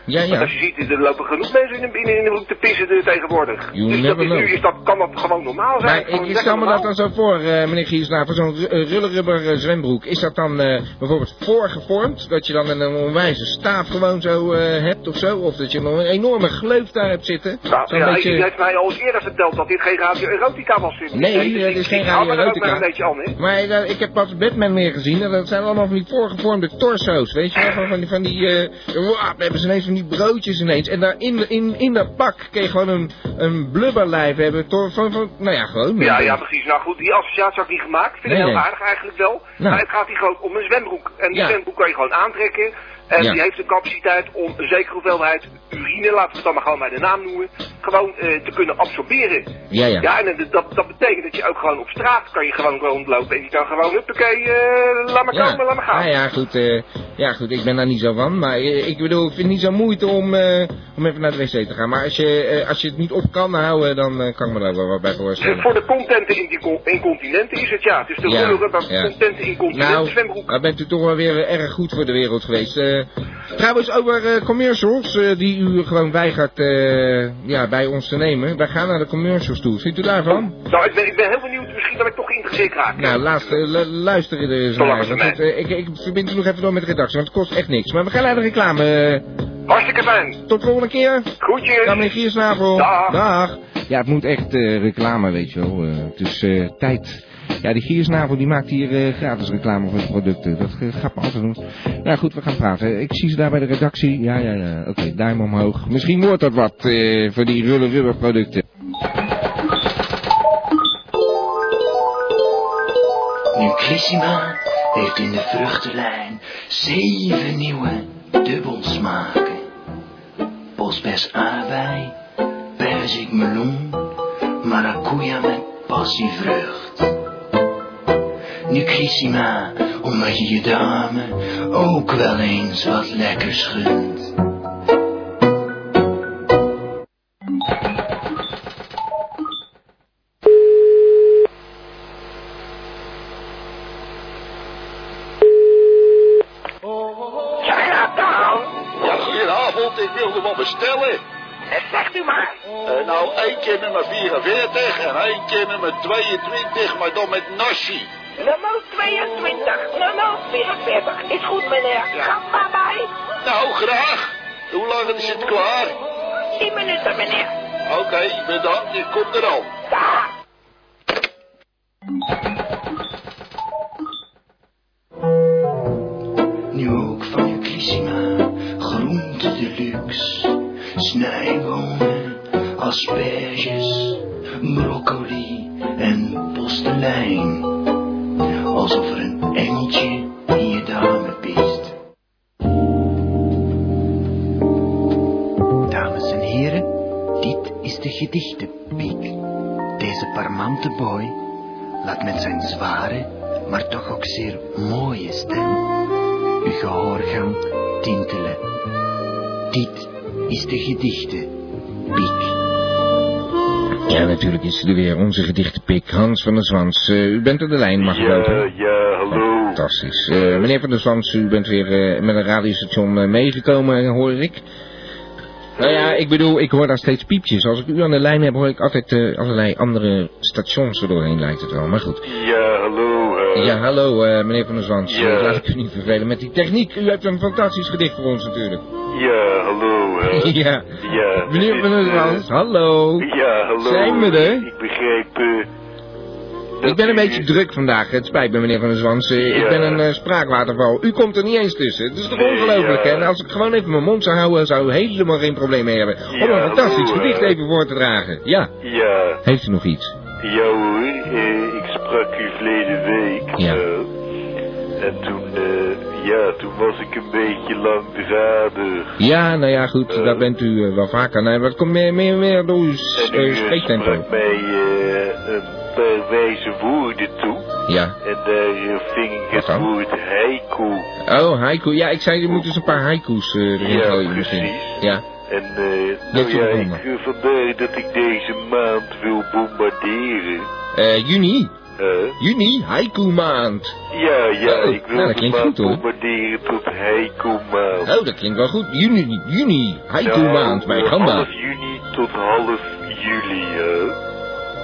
Ja, Want ja. als je ziet, er lopen genoeg mensen in de, in, in de te pissen tegenwoordig. You dus dat is, nu is dat, kan dat gewoon normaal zijn. Ik, stel me dat dan zo voor, eh, meneer Giersnavel, zo'n ru- eh, rullerubber eh, zwembroek. Is dat dan eh, bijvoorbeeld voorgevormd? Dat je dan een, onwijze staaf gewoon zo hebt of zo? Of dat je nog een enorme gleuf daar hebt zitten? Nou, Zo'n ja, beetje- hij heeft mij al eens eerder verteld dat dit geen radio erotica was. meneer Nee, T. Dus is geen radio er erotica. aan. Maar ik heb pas Batman meer gezien en dat zijn allemaal van die voorgevormde torso's, weet je wel? Van, van die, van die dan hebben ze ineens van die broodjes ineens. En daar in, in, in dat pak kun je gewoon een, een blubberlijf hebben, van, van, nou ja, gewoon. Ja, ja, precies. Nou goed, die associatie had ik niet gemaakt. Ik vind Nee, het heel nee. aardig eigenlijk wel. Nou. Maar het gaat hier gewoon om een zwembroek. En die zwembroek kan je gewoon aantrekken. En Ja. die heeft de capaciteit om een zekere hoeveelheid urine, laten we het dan maar gewoon bij de naam noemen, gewoon eh, te kunnen absorberen. Ja, ja. Ja, en dat, dat betekent dat je ook gewoon op straat kan je gewoon rondlopen. En je kan gewoon, huppakee, eh laat maar Ja. komen, laat maar gaan. Nou ja, goed, eh, ja, goed, ik ben daar niet zo van. Maar ik bedoel, ik vind het niet zo moeite om, om even naar de wc te gaan. Maar als je, als je het niet op kan houden, dan kan ik me daar wel wat bij Dus voorstellen. voor de contenten in die co- incontinenten is het ja. Het is de Ja, ja. contenten incontinenten Nou, zwembroek. daar bent u toch wel weer erg goed voor de wereld geweest. Eh, trouwens, over eh, commercials eh, die u gewoon weigert ja, bij ons te nemen. Wij gaan naar de commercials toe. Vindt u daarvan? Nou, ik ben, ik ben heel benieuwd. Misschien dat ik toch geïnteresseerd raak. Nou, laat, lu- luister er eens naar. het, ik, ik verbind u nog even door met de redactie, want het kost echt niks. Maar we gaan naar de reclame. Hartstikke fijn. Tot de volgende keer. Groetjes. Dag meneer Giersnavel. Dag. Ja, het moet echt reclame, weet je wel. Het is tijd. Ja, die Giersnavel die maakt hier eh, gratis reclame voor zijn producten. Dat eh, gaat me altijd doen. Nou goed, we gaan praten. Ik zie ze daar bij de redactie. Ja, ja, ja. Oké, duim omhoog. Misschien wordt dat wat eh, voor die rulle rubber producten. Nutrissima heeft in de vruchtenlijn zeven nieuwe dubbelsmaken. Bosbes aardbei, perzik meloen, maracuja met passievrucht. Nutrissima, omdat je je dame ook wel eens wat lekkers gunt. Ja, goedenavond, ik wilde wat bestellen. Zegt u maar. Eh, nou, één keer nummer 44 en één keer nummer 22, maar dan met nasi. Nummer 22, nummer 44. Is goed, meneer. Ga maar bij. Nou, graag. Hoe lang is het klaar? 10 minuten, meneer. Oké, bedankt, ik kom er al. Maar toch ook zeer mooie stem uw gehoorgang tintelen. Dit is de gedichten, Piek. Ja, natuurlijk is er weer onze gedichtenpik Hans van der Zwans. Eh, u bent op de lijn, mag ik Ja, lopen? ja, hallo. Fantastisch. Eh, meneer van der Zwans, u bent weer eh, met een radiostation meegekomen, hoor ik. Nou ja, ik bedoel, ik hoor daar steeds piepjes. Als ik u aan de lijn heb, hoor ik altijd allerlei andere stations er doorheen, lijkt het wel. Maar goed. Ja, hallo. Eh. Ja, hallo eh, meneer van der. Ja. Eh, Laat ik u niet vervelen met die techniek. U heeft een fantastisch gedicht voor ons natuurlijk. Ja, hallo. eh. [laughs] Ja. Ja. Meneer van der Zwans, hallo. Ja, hallo. Zijn we er? Ik begreep... eh, Ik ben een beetje druk vandaag. Het spijt me, meneer Van der Zwans. Ja. Ik ben een spraakwaterval. U komt er niet eens tussen. Het is toch Nee, ongelooflijk, ja. hè? En als ik gewoon even mijn mond zou houden, zou u helemaal geen probleem mee hebben. Om een fantastisch hallo, gedicht even voor te dragen. Ja. ja, Heeft u nog iets? ja hoor. eh, sprak u verleden week. Ja. eh, en toen, eh, ja, toen was ik een beetje langdradig. Ja, nou ja, goed. Dat bent u eh, wel vaker. Nee, maar het komt meer, meer, meer door uw eh, eh, spreektempo. sprak mij eh, een paar wijze woorden toe. Ja. En daar eh, ving ik het Wat woord haiku. Oh, haiku. Ja, ik zei, er moeten eens een paar haiku's eh, erin Ja, gooien misschien. precies. Ja. En eh Net nou ja, ik, eh, vandaar dat ik deze maand wil bombarderen. Eh, juni. Eh? Juni, haiku maand. Ja, ja, Oh, ik wil nou, dat klinkt maand goed, hoor. bombarderen tot haiku maand. Oh, dat klinkt wel goed. Juni, juni, haiku Nou, maand bij eh, Gamba. half juni tot half juli, hè.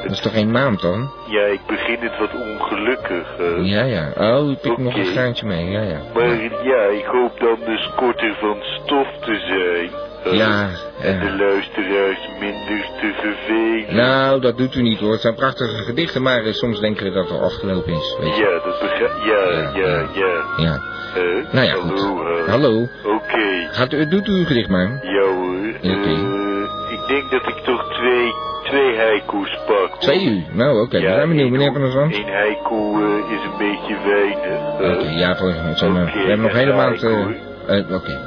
Dat is toch geen maand dan? Ja, ik begin het wat ongelukkig, hè. Ja, ja. Oh, u pikt nog een graantje mee. Ja, ja. Maar ja, ik hoop dan dus korter van stof te zijn. Hè. Ja, En ja. de luisteraars minder te vervelen. Nou, dat doet u niet hoor. Het zijn prachtige gedichten, maar eh, soms denken we dat het al afgelopen is. Weet je. Ja, dat begrijp Ja, ja, ja. Ja. Eh, Nou ja, goed. Hallo. Oké. Gaat u, doet u uw gedicht maar. Ja hoor. Oké. Eh, ik denk dat ik toch twee, twee haiku's pak. Twee uur. Nou, oké. we zijn benieuwd, meneer Van der. Eén haiku eh, is een beetje weinig. Oké, ja, voor, eh, Oké, we hebben nog een hele en maand... eh, haiku. eh, oké.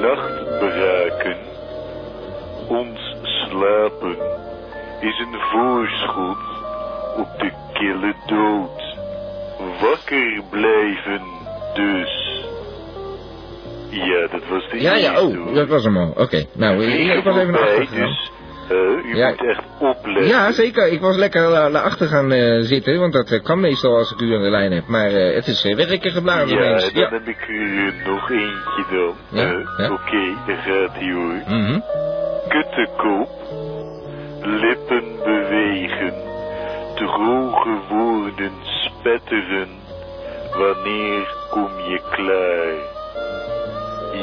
Nachtbraken. Ons slapen is een voorschot op de kille dood. Wakker blijven dus. Ja, dat was de Ja, ja, oh, dat was hem al. Oké, nou, ik, ik was even naar achter dus Eh, u Ja. moet echt opletten. Ja, zeker. Ik was lekker eh, naar achter gaan eh, zitten, want dat kan meestal als ik u aan de lijn heb. Maar het is uh, werken geblazen Ja, ineens. dan heb ik eh, nog eentje dan. Ja, ja. Oké, daar gaat hij hoor. Kuttekop, lippen bewegen, droge woorden spetteren. Wanneer kom je klaar?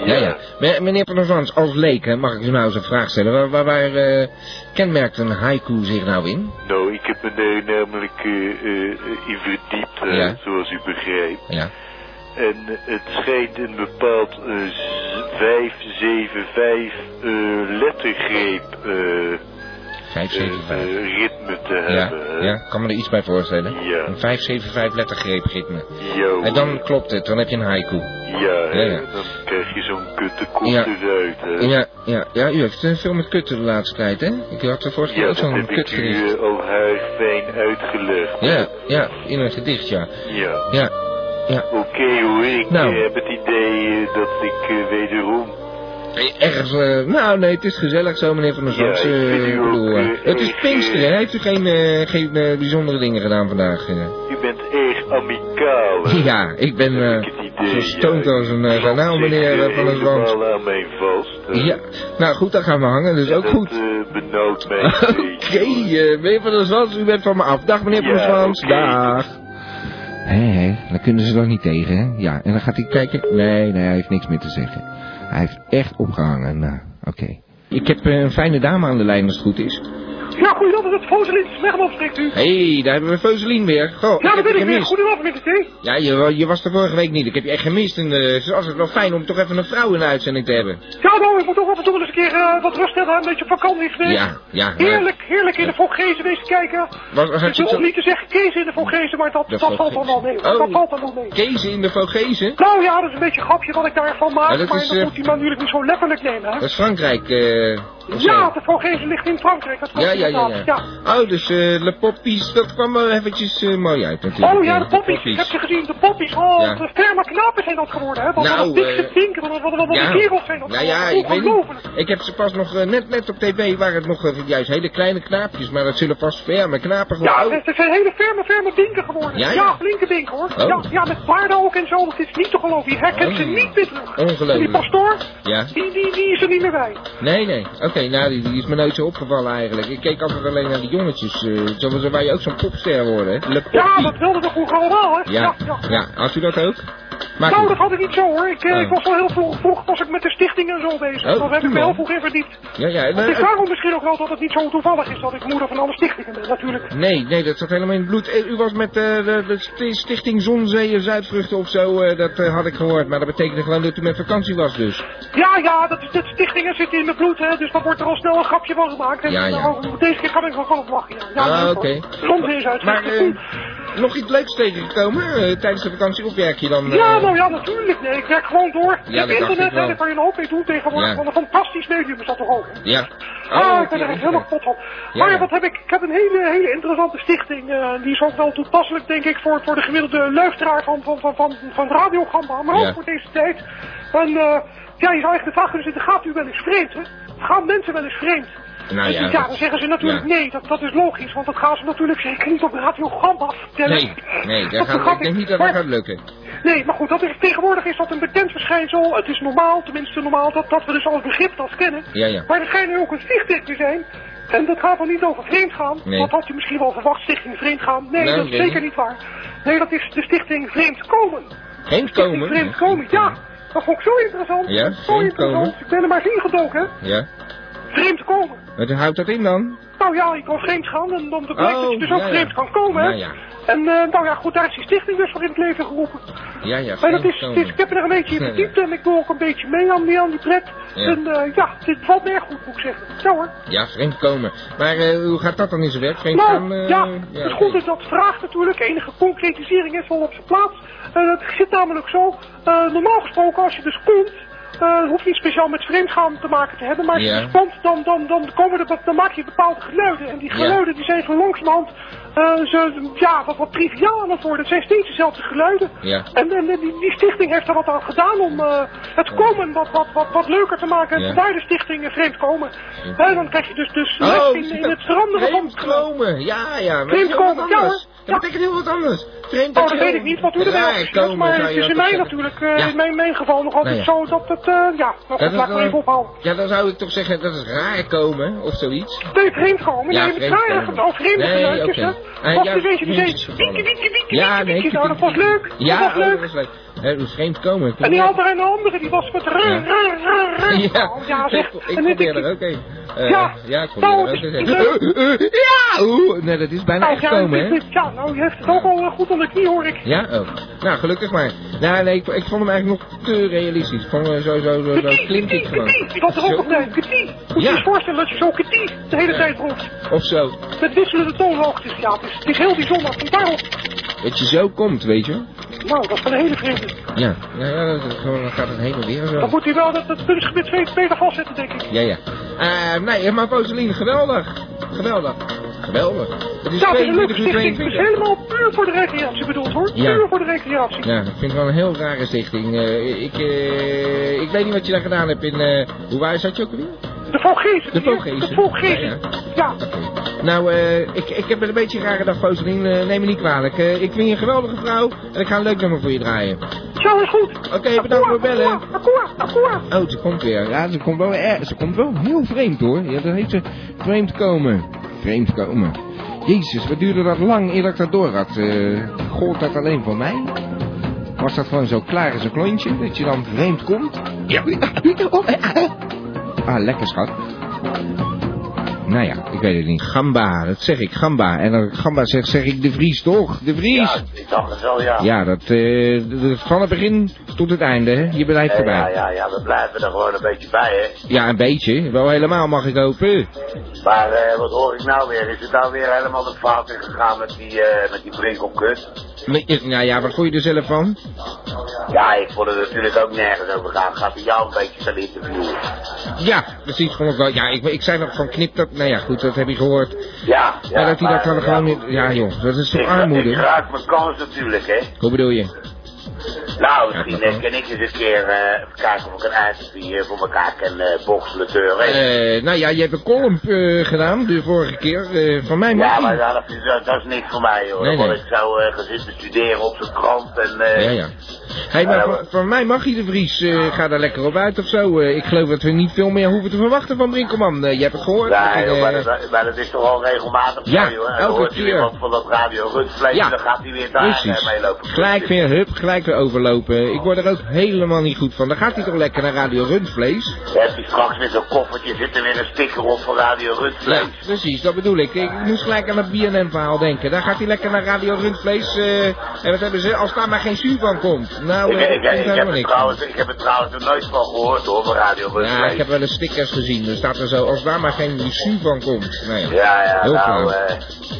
Ja, ja. Me- Meneer Panovans, als leek, hè, mag ik u nou eens een vraag stellen. Waar, waar, waar eh, kenmerkt een haiku zich nou in? Nou, ik heb me daar namelijk eh, eh, in verdiept, Ja. zoals u begrijpt. Ja. En het schijnt een bepaald eh, z- 5, 7, 5 eh, lettergreep eh, 5, 7, 5. eh, ritme te Ja, hebben. hè. ja, kan me er iets bij voorstellen. Ja. Een 5, 7, 5 lettergreep ritme. Ja, En dan klopt het, dan heb je een haiku. Ja, Ja, ja. dan krijg je zo'n kutte kop Ja. eruit, hè. Ja, ja, ja, u heeft veel met kutten de laatste tijd, hè? Ik had de vorige keer Ja, ook dat zo'n heb ik u al fijn uitgelegd. Ja, ja, in een gedicht, ja. Ja. Ja, ja. Oké hoor, ik Nou. eh, heb het idee eh, dat ik eh, wederom... Ergens, eh, nou nee, het is gezellig zo, meneer Van der. Ja, eh, ook, eh, eh, het is Pinksteren, hè? heeft u geen, eh, geen eh, bijzondere dingen gedaan vandaag? eh? U bent erg amicaal, hè. Ja, ik ben eh, zo stoned ja. als een uh, kanaal, meneer eh, eh, Van der hè. Ja, nou goed, dan gaan we hangen, dus ook dat, goed. eh, benauwt mij [laughs] Oké, eh, meneer Van der Zwans, u bent van me af. Dag meneer Van der Ja, Zwans, oké. dag. Hé, hé, daar kunnen ze toch niet tegen, hè? Ja, en dan gaat hij kijken. Nee, nee, hij heeft niks meer te zeggen. Hij heeft echt opgehangen. Nou, oké. Ik heb eh, een fijne dame aan de lijn als het goed is. Ja, goedenavond, het Foselin Smegmans spreekt u. Hé, hey, daar hebben we Feuselien weer. Goh, ja, ik daar ben ik weer. Goedenavond, meneer T. Ja, je, je was er vorige week niet. Ik heb je echt gemist. En eh, het is wel fijn om toch even een vrouw in de uitzending te hebben. Ja, nou, ik moet ook af en toe eens een keer eh, wat rust hebben, een beetje vakantie geweest. Ja, ja. maar- Heerlijk, heerlijk in de Vogezen wezen kijken. Was, was Ik het wil zo... om niet te zeggen Kees in de Vogezen, maar dat, dat valt dan wel mee. Vogezen. Dat Oh. valt dan wel mee. Kees in de Vogezen? Nou ja, dat is een beetje een grapje wat ik daarvan maak, Maar maar dat dat, is, eh, moet hij natuurlijk niet zo letterlijk nemen, hè. Dat is Frankrijk. Ja, de Vogezen ligt in Frankrijk, dat klopt Ja, ja, ja, ja. Oh, dus eh Le Poppies, dat kwam wel eventjes eh, mooi uit natuurlijk. Oh ja, de eh, poppies. Ik heb ze gezien, de poppies. Oh, Ja. de ferme knapen zijn dat geworden, hè. Wat Nou, eh, dinken, wat, wat, wat, wat ja. een kerels zijn dat Nou ja, ik weet niet. Ongelooflijk. Ik heb ze pas nog eh, net, net op tv, waren het nog eh, juist hele kleine knaapjes, maar dat zullen vast ferme knapen Ja, geworden. het zijn hele ferme, ferme dinken geworden. Ja, Ja, ja. flinke dinken hoor. Oh. Ja, ja, met paarden ook en zo. Het is niet te geloven. Je herkent Oh. ze niet meer terug. En die Ongelooflijk. pastoor, Ja. die, die, die is er niet meer bij. Nee, nee. Oké, nou, die, die is me nooit zo opgevallen eigenlijk. Ik keek altijd alleen naar die jongetjes. eh zo, zo waar je ook zo'n popster worden, hè. Le Ja, dat wilden we vroeger allemaal, hè. Ja, ja. ja. Had u dat ook? Nou, dat had ik niet zo hoor. Ik, eh, Oh. ik was al heel vroeg, vroeg was ik met de stichting en zo bezig. Oh, Daar heb ik me heel vroeg in verdiept. Ja, ja. Het is daarom misschien ook wel dat het niet zo toevallig is dat ik moeder van alle stichtingen ben, natuurlijk. Nee, nee, dat zat helemaal in het bloed. Eh, U was met eh, de, de sti- Stichting Zonzee en Zuidvruchten of zo, dat had ik gehoord. Maar dat betekende gewoon dat u met vakantie was dus. Ja, ja, dat, is- dat stichtingen zitten in mijn bloed, hè, dus daar wordt er al snel een grapje van gemaakt. En Ja, ja. nou, deze keer kan ik wel van op lachen. Ja, ja Ah, oké. Soms is uit. Maar nog iets leuks tegengekomen eh, tijdens de vakantie of werk je dan? eh, Ja, nou ja, natuurlijk. Nee, ik werk gewoon door. Ja, internet, ik wel. hè, daar kan je een hoop mee doen tegenwoordig. Ja. Want een fantastisch medium is dat toch ook, hè? Ja. Ah, Oh, ik ben er ja, echt helemaal kapot van. Ja, Maar ja. wat heb ik? Ik heb een hele, hele interessante stichting. eh, die is ook wel toepasselijk, denk ik, voor, voor de gemiddelde luisteraar van, van, van, van, van radiogamba. Maar ook voor deze tijd. En eh, ja, je zou echt de vraag kunnen zitten, gaat u wel eens vreemd, hè? Gaan mensen wel eens vreemd? Nou ja, ja, dat- dan zeggen ze natuurlijk ja. nee, dat, dat is logisch, want dat gaan ze natuurlijk zeker niet op Radio Gamba vertellen. Nee, nee, dat Dat gaat, ik denk niet dat dat Maar- gaat lukken. Nee, maar goed, dat is, tegenwoordig is dat een bekend verschijnsel. Het is normaal, tenminste normaal, dat, dat we dus al het begrip dat kennen. Ja, ja. Maar er schijnt ook een stichting te zijn. En dat gaat dan niet over vreemdgaan. Nee. Dat had u misschien wel verwacht, stichting vreemdgaan. Nee, Nou, dat is zeker niet waar. Nee, dat is de stichting vreemdkomen. Geen komen? Vreemdkomen, ja. Dat vond ik zo interessant. Ja, zo vreemdkomen. interessant. Ik ben er maar eens ingedoken, hè. Ja. Vreemdkomen. Wat houdt dat in dan? Nou ja, ik kan vreemd gaan en dan blijkt dat je dus ook Oh, ja. vreemd kan komen, hè. Ja. En eh, nou ja, goed, daar is die stichting dus voor in het leven geroepen. Ja, ja, Maar dat is, het is, ik heb er een beetje in [laughs] verdiept en ik doe ook een beetje mee aan, mee aan die pret. Ja. En eh, ja, dit valt me erg goed, moet ik zeggen. Ja hoor. Ja, vreemdkomen. Maar eh, hoe gaat dat dan in zijn werk? Vreemdgaan? Nou, eh, ja, het is goed dat dat vraagt natuurlijk. Enige concretisering is wel op zijn plaats. Het zit namelijk zo, normaal gesproken als je dus komt, eh, hoeft niet speciaal met vreemdgaan te maken te hebben, maar als je Ja. komt, dan, dan, dan, komen er, dan maak je bepaalde geluiden. En die Ja. geluiden die zijn zo langzamerhand eh, zo, ja, wat, wat het worden. Het zijn steeds dezelfde geluiden. Ja. En, en die, die stichting heeft er wat aan gedaan om eh, het komen wat, wat, wat, wat leuker te maken. En vandaar de stichting Vreemd Komen. En dan krijg je dus, dus Oh, in, in het veranderen van... Vreemdkomen, ja, ja. Vreemd dat komen, ja, Dat betekent heel wat anders. Vreemd Oh, dat weet ik niet wat u er is. komen, Maar het is in mij natuurlijk, eh, Ja. in mijn, mijn geval nog altijd Nou ja. zo dat het, eh, ja, nou, Ja, goed, laat eh, even ophouden. Ja, dan zou ik toch zeggen, dat is raar komen, of zoiets. Nee, vreemd komen. Ja, het vreemd komen. al vreemde Nee, geluidjes, oké. hè. Eh, Of ja, is je die gevallen. wieke, wieke, wieke, Ja, nee. Nou, dat was leuk. Ja, dat was oh, leuk. Hè, hoe vreemd komen. En die had er een andere, die was met rrr, Ja. rrr, rrr, rrr. Ja, ja zeg. ik, ik probeer er ik, ook een. Eh, Ja. ja, ik probeer er ook een. is- [laughs] Eh, Ja, oeh, nee, dat is bijna nou, echt ja, komen, hè? ja, nou, je heeft het ook al eh, goed onder de knie, hoor ik. Ja, oh. Nou, gelukkig maar. Nou, nee, ik, ik vond hem eigenlijk nog te realistisch. Ik vond zo, zo, zo, zo klinkt het gewoon. Die er ook op tijd. Ketie. Moet je Ja. je voorstellen dat je zo ketie de hele tijd roept. Of zo. Met wisselende toonhoogtes. Ja, is, het is heel bijzonder. Vandaar ook. Dat je zo komt, weet je? Nou, dat is een hele vreemde. Ja, ja, ja dat, gaat het heen en weer zo. Dan moet hij wel dat, dat puntsgebied twee beter vastzetten, denk ik. Ja, ja. Eh, nee, maar Poseline, geweldig. Geweldig. Geweldig. Het is het een leuke 22 uur stichting. Het is 22. helemaal puur voor de recreatie bedoeld, hoor. Ja. Puur voor de recreatie. Ja, ik vind het wel een heel rare stichting. Eh, ik, eh, ik weet niet wat je daar gedaan hebt in... hoe waar zat je ook alweer? De Vogezen. De Vogezen. De Vogezen. Ja, Ja. Nou, eh, ik, ik heb een beetje een rare dag, Poseline. Eh, neem me niet kwalijk. Eh, ik vind je een geweldige vrouw en ik ga een leuk nummer voor je draaien. Zo is goed. Oké, bedankt voor het bellen. Akkoord, akkoord. Oh, ze komt weer. Ja, ze komt wel. Ze komt wel heel vreemd hoor. Ja, dat heet ze vreemd komen. Vreemd komen. Jezus, wat duurde dat lang eer dat ik dat door had? Eh, gold dat alleen voor mij? Was dat gewoon zo klaar als een klontje? Dat je dan vreemd komt? Ja. [laughs] Ah, lekker schat. Nou ja, ik weet het niet. Gamba, dat zeg ik, Gamba. En dan Gamba zegt, zeg ik de Vries toch? De Vries! Ja, ik dacht het wel, ja. Ja, dat, eh, van het begin tot het einde, hè? Je blijft erbij. ja, ja, ja, we blijven er gewoon een beetje bij, hè. Ja, een beetje. Wel helemaal mag ik hopen. Maar eh, wat hoor ik nou weer? Is het nou weer helemaal de fout in gegaan met die, eh met die brinkelkut? Nee, Nou ja, wat vond je er zelf van? Ja, ik vond het natuurlijk ook nergens over gaan. Gaat hij jou een beetje gaan interviewen? Ja, precies, vond ik wel. Ja, ik, ik zei nog van knip dat. Nou ja, goed, dat heb je gehoord. Ja, ja. maar dat hij dat dan ja, gewoon niet. Ja, joh, dat is toch Ik, ik armoede? raak mijn kans natuurlijk, hè. Hoe bedoel je? Nou, misschien eh, kan ik eens een keer eh, even kijken of ik een interview eh, voor elkaar kan uh, boxelen teuren. Eh, nou ja, je hebt een column eh, gedaan de vorige keer. Eh, van mij mag Ja, die. maar ja, dat, is, dat, dat is niks voor mij, hoor. Nee, Want nee. ik zou eh, gaan zitten studeren op zijn krant en... eh, Ja, ja. Hey, maar Ja, van, van mij mag je de Vries. eh, ga daar lekker op uit of zo. Eh, ik geloof dat we niet veel meer hoeven te verwachten van Brinkelman. Eh, je hebt het gehoord. Joh, eh, maar, dat, maar dat is toch al regelmatig Ja, zo. En elke keer. wat van dat radio Rundvlees Ja, dan gaat hij weer daar Precies. eh, mee lopen. Gelijk weer hup, gelijk weer overlopen. Ik word er ook helemaal niet goed van. Dan gaat hij toch lekker naar Radio Rundvlees? Heb je straks weer zo'n koffertje, zit er weer een sticker op van Radio Rundvlees. Ja, precies, dat bedoel ik. Ik moest gelijk aan het BNN-verhaal denken. Daar gaat hij lekker naar Radio Rundvlees. eh, en wat hebben ze? Als daar maar geen zuur van komt. Nou, ik, eh, ik, ik, heb er niks. trouwens, ik heb er trouwens nog nooit van gehoord hoor, van Radio Rundvlees. Ja, ik heb wel eens stickers gezien. Er staat er zo, als daar maar geen zuur van komt. Nou ja, Ja, heel nou, eh,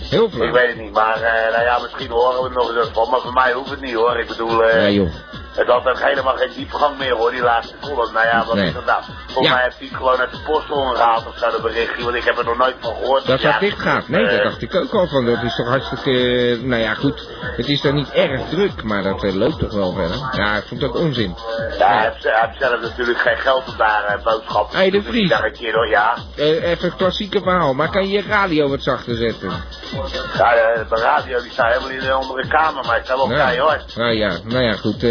Heel flauw. ik weet het niet, maar nou ja, misschien horen we er nog eens van, maar voor mij hoeft het niet hoor. Ik bedoel, Ja, joh. Het had ook helemaal geen diepgang meer hoor, die laatste column. Nou ja, wat Nee. is dat nou? Volgens Ja. mij heeft hij gewoon uit de postel gehaald of zo, dat berichtje, want ik heb er nog nooit van gehoord. Dat Ja, dat dicht gaat. Nee, dat eh, dacht ik ook al van. Dat is toch hartstikke... eh, nou ja, goed. Het is dan niet erg druk, maar dat eh, loopt toch wel verder. Ja, ik vond ook onzin. Ja, hij heeft, hij heeft zelf natuurlijk geen geld om daar boodschappen Hey, de. Dus Vries. Een keer ja. Even het klassieke verhaal. Maar kan je je radio wat zachter zetten? Ja, de radio die staat helemaal in de andere kamer, maar ik sta wel Nou, keihard. Nou ja, nou ja, goed.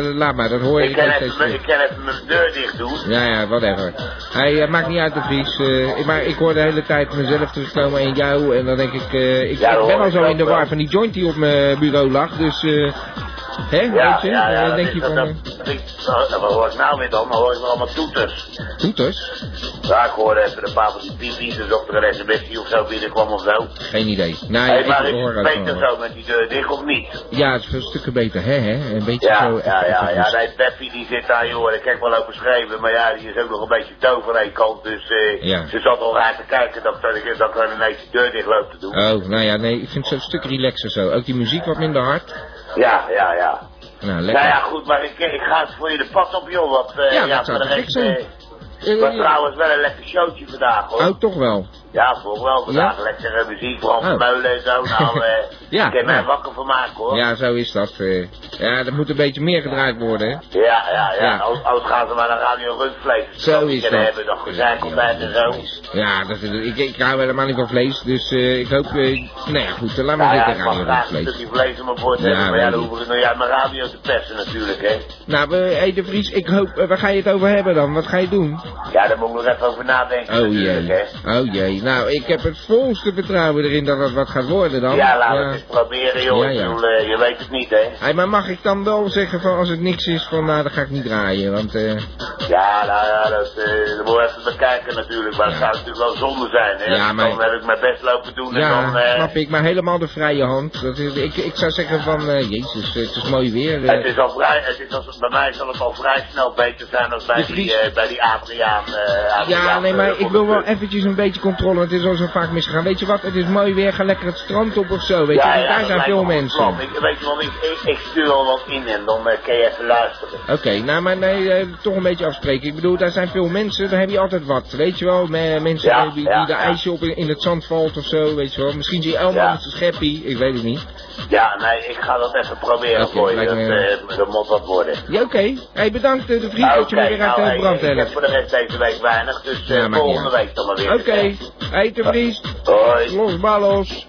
La- laat maar, dat hoor je Ik kan, even, ik kan even mijn deur dicht doen. Ja, ja, whatever. Hij eh, maakt niet uit de Vries. eh, ik- maar ik hoor de hele tijd mezelf terugkomen en jou. En dan denk ik, eh, ik, Ja, ik ben al zo in de war van die joint die op mijn bureau lag. Dus, eh, hè, Ja, weet je? ja, ja, dan denk je van, dat- eh, dat Wat hoor ik nou weer dan? Dan hoor ik allemaal toeters. toeters? Ja, ik hoorde even een paar van die dus of er een sms'je of zo binnenkwam of zo. Geen idee. Hey, ja, maar ik hoor het beter zo met die deur dicht of niet? Ja, het is veel stukken beter, hè, hè? Een beetje Ja, zo... ja, ja, ja, nee, Peppy die zit daar, joh, ik heb wel over geschreven, maar ja, die is ook nog een beetje doof aan één kant, dus eh, Ja. ze zat al raar te kijken dat, dat, ik- dat ik ineens de deur dicht loop te doen. Oh, nou ja, nee, ik vind het zo'n stuk relaxer zo. Ook die muziek wat minder hard. Ja, ja, ja. Nou, Nou lekker. ja, goed, maar ik, ik ga het voor je de pad op, joh. Want, eh, Ja, ja, dat zou zijn. eh, was trouwens wel een lekker showtje vandaag, hoor. Oh, toch wel. Ja, voor wel vandaag. Ja? Lekkere muziek, Frans Oh. Vermeulen en zo. Nou, eh, [laughs] Ja, ik heb mij wakker van maken, hoor. Ja, zo is dat. eh. Ja, er moet een beetje meer gedraaid worden, hè. Ja, ja, ja. Ja. Anders anders gaan ze maar naar Radio Rundvlees. Zo is dat. hebben nog gezeik ontbijt en zo. Ja, dat, ik, ik hou helemaal niet van vlees, dus eh, ik hoop... eh nou ja, goed, laat maar Nou ja, zitten, radio graag een vlees. stukje vlees op mijn bord Ja, hebben. Maar ja, dan ik het nog uit mijn radio te persen natuurlijk, hè. Nou, we, hey, de Vries, ik hoop... waar ga je het over hebben dan? Wat ga je doen? Ja, daar moet ik nog even over nadenken Oh jee, hè. oh jee. Nou, ik heb het volste vertrouwen erin dat het wat gaat worden dan. Ja, laten we het eens proberen, joh. Ja, Ik ja. bedoel, eh, je weet het niet, hè. Hey, maar mag ik dan wel zeggen van als het niks is van nou, dan ga ik niet draaien, want eh... Ja, nou ja, dat, dat moet even bekijken natuurlijk. Maar het zou natuurlijk wel zonde zijn, hè. Ja, maar- Dan heb ik mijn best lopen doen en Ja, dan... eh, snap ik, maar helemaal de vrije hand. Dat is, ik, ik zou zeggen van, jezus, het is mooi weer. Het is al vrij, het is al, bij mij zal het al vrij snel beter zijn dan bij die, bij die Adriaan. Adriaan, Ja, nee, maar ik wil wel eventjes een beetje controle, want het is al zo vaak misgegaan. Weet je wat, het is mooi weer, ga lekker het strand op of zo, weet je, ja, want ja, daar zijn veel mensen. Ik, weet je wel, ik, ik, ik stuur wel wat in en dan eh, kun je even luisteren. Oké, nou maar nee, eh, toch een beetje afspreken. Ik bedoel, daar zijn veel mensen, daar heb je altijd wat. Weet je wel, me- mensen Ja, die, de ijsje op in, in het zand valt of zo, weet je wel. Misschien zie je Ja. met zijn scheppie, ik weet het niet. Ja, nee, ik ga dat even proberen voor je. Dat, me- eh, dat moet wat worden. Ja, oké. Hey, bedankt eh, de vriend dat je me weer uit nou, de hey, brand ik heb voor de rest deze week weinig, dus eh, Ja, volgende week dan maar weer. Oké, hey de Vries. Hoi. Los.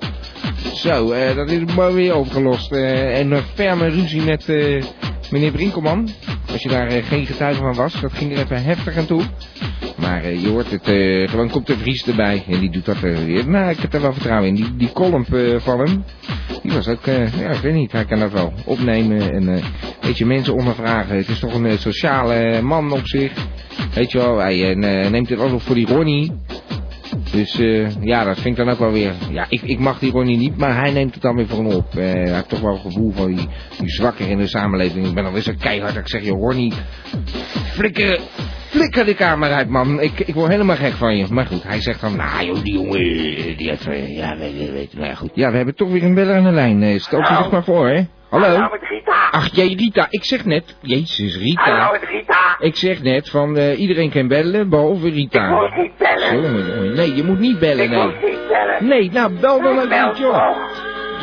Zo, eh, dat is mooi weer opgelost. eh, en een ferme ruzie met eh, meneer Brinkelman. Als je daar eh, geen getuige van was, dat ging er even heftig aan toe. Maar eh, je hoort het, eh, gewoon komt de Vries erbij. En die doet dat eh, weer. Nou, ik heb er wel vertrouwen in. Die, die eh, van hem, die was ook, eh, ja, ik weet niet, hij kan dat wel opnemen. En eh, weet je, mensen ondervragen. Het is toch een eh, sociale man op zich. Weet je wel, hij neemt het altijd voor die Ronnie. Dus ja, dat vind ik dan ook wel weer. Ja, ik, ik mag die Ronnie niet, maar hij neemt het dan weer voor hem op. Hij heeft toch wel een gevoel van die, die zwakker in de samenleving. Ik ben alweer zo keihard dat ik zeg, joh Ronnie, flikker, flikker de kamer uit man. Ik, ik word helemaal gek van je. Maar goed, hij zegt dan, nou joh, die jongen, eh, die heeft, eh, ja, weet weet je. Nou ja, goed. Ja, we hebben toch weer een beller aan de lijn. Eh, Stel je zich maar voor, hè. Hallo? Hallo, met Rita. Ach, jee, Rita. Ik zeg net, jezus, Rita. Hallo, met Rita. Ik zeg net van iedereen kan bellen, behalve Rita. Ik moet niet bellen. Nee, je moet niet bellen, Ik nee. moet niet bellen. Nee, nou bel dan ook Bel niet, joh.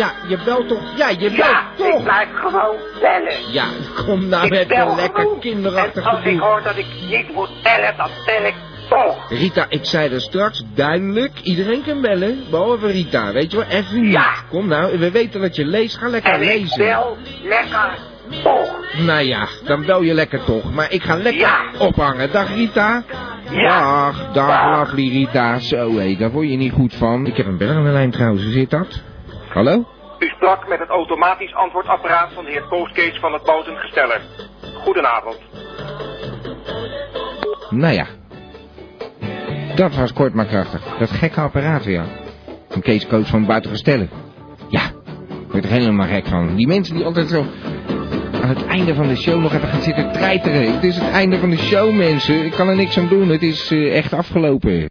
Ja, je belt toch? Ja, je belt Ja, toch? ik blijf gewoon bellen. Ja, kom nou ik met een lekker gewoon. kinderachtig En als ik hoor dat ik niet moet bellen, dan bel ik toch. Rita, ik zei er straks duidelijk, iedereen kan bellen, behalve Rita, weet je wel, even niet. Ja. Kom nou, we weten dat je leest, ga lekker En ik lezen. bel lekker toch. Nou ja, dan bel je lekker toch, maar ik ga lekker Ja. ophangen. Dag Rita. Ja. Dag, dag lovely Rita. Zo hé, daar word je niet goed van. Ik heb een bel aan de lijn trouwens, hoe zit dat? Hallo? U sprak met het automatisch antwoordapparaat van de heer Postcase van het Bouwtengesteller. Goedenavond. Nou ja. Dat was kort maar krachtig. Dat gekke apparaat weer. Een Kees Coach van Buitengestellen. Ja, ik word er helemaal gek van. Die mensen die altijd zo aan het einde van de show nog even gaan zitten treiteren. Het is het einde van de show, mensen. Ik kan er niks aan doen. Het is eh, echt afgelopen.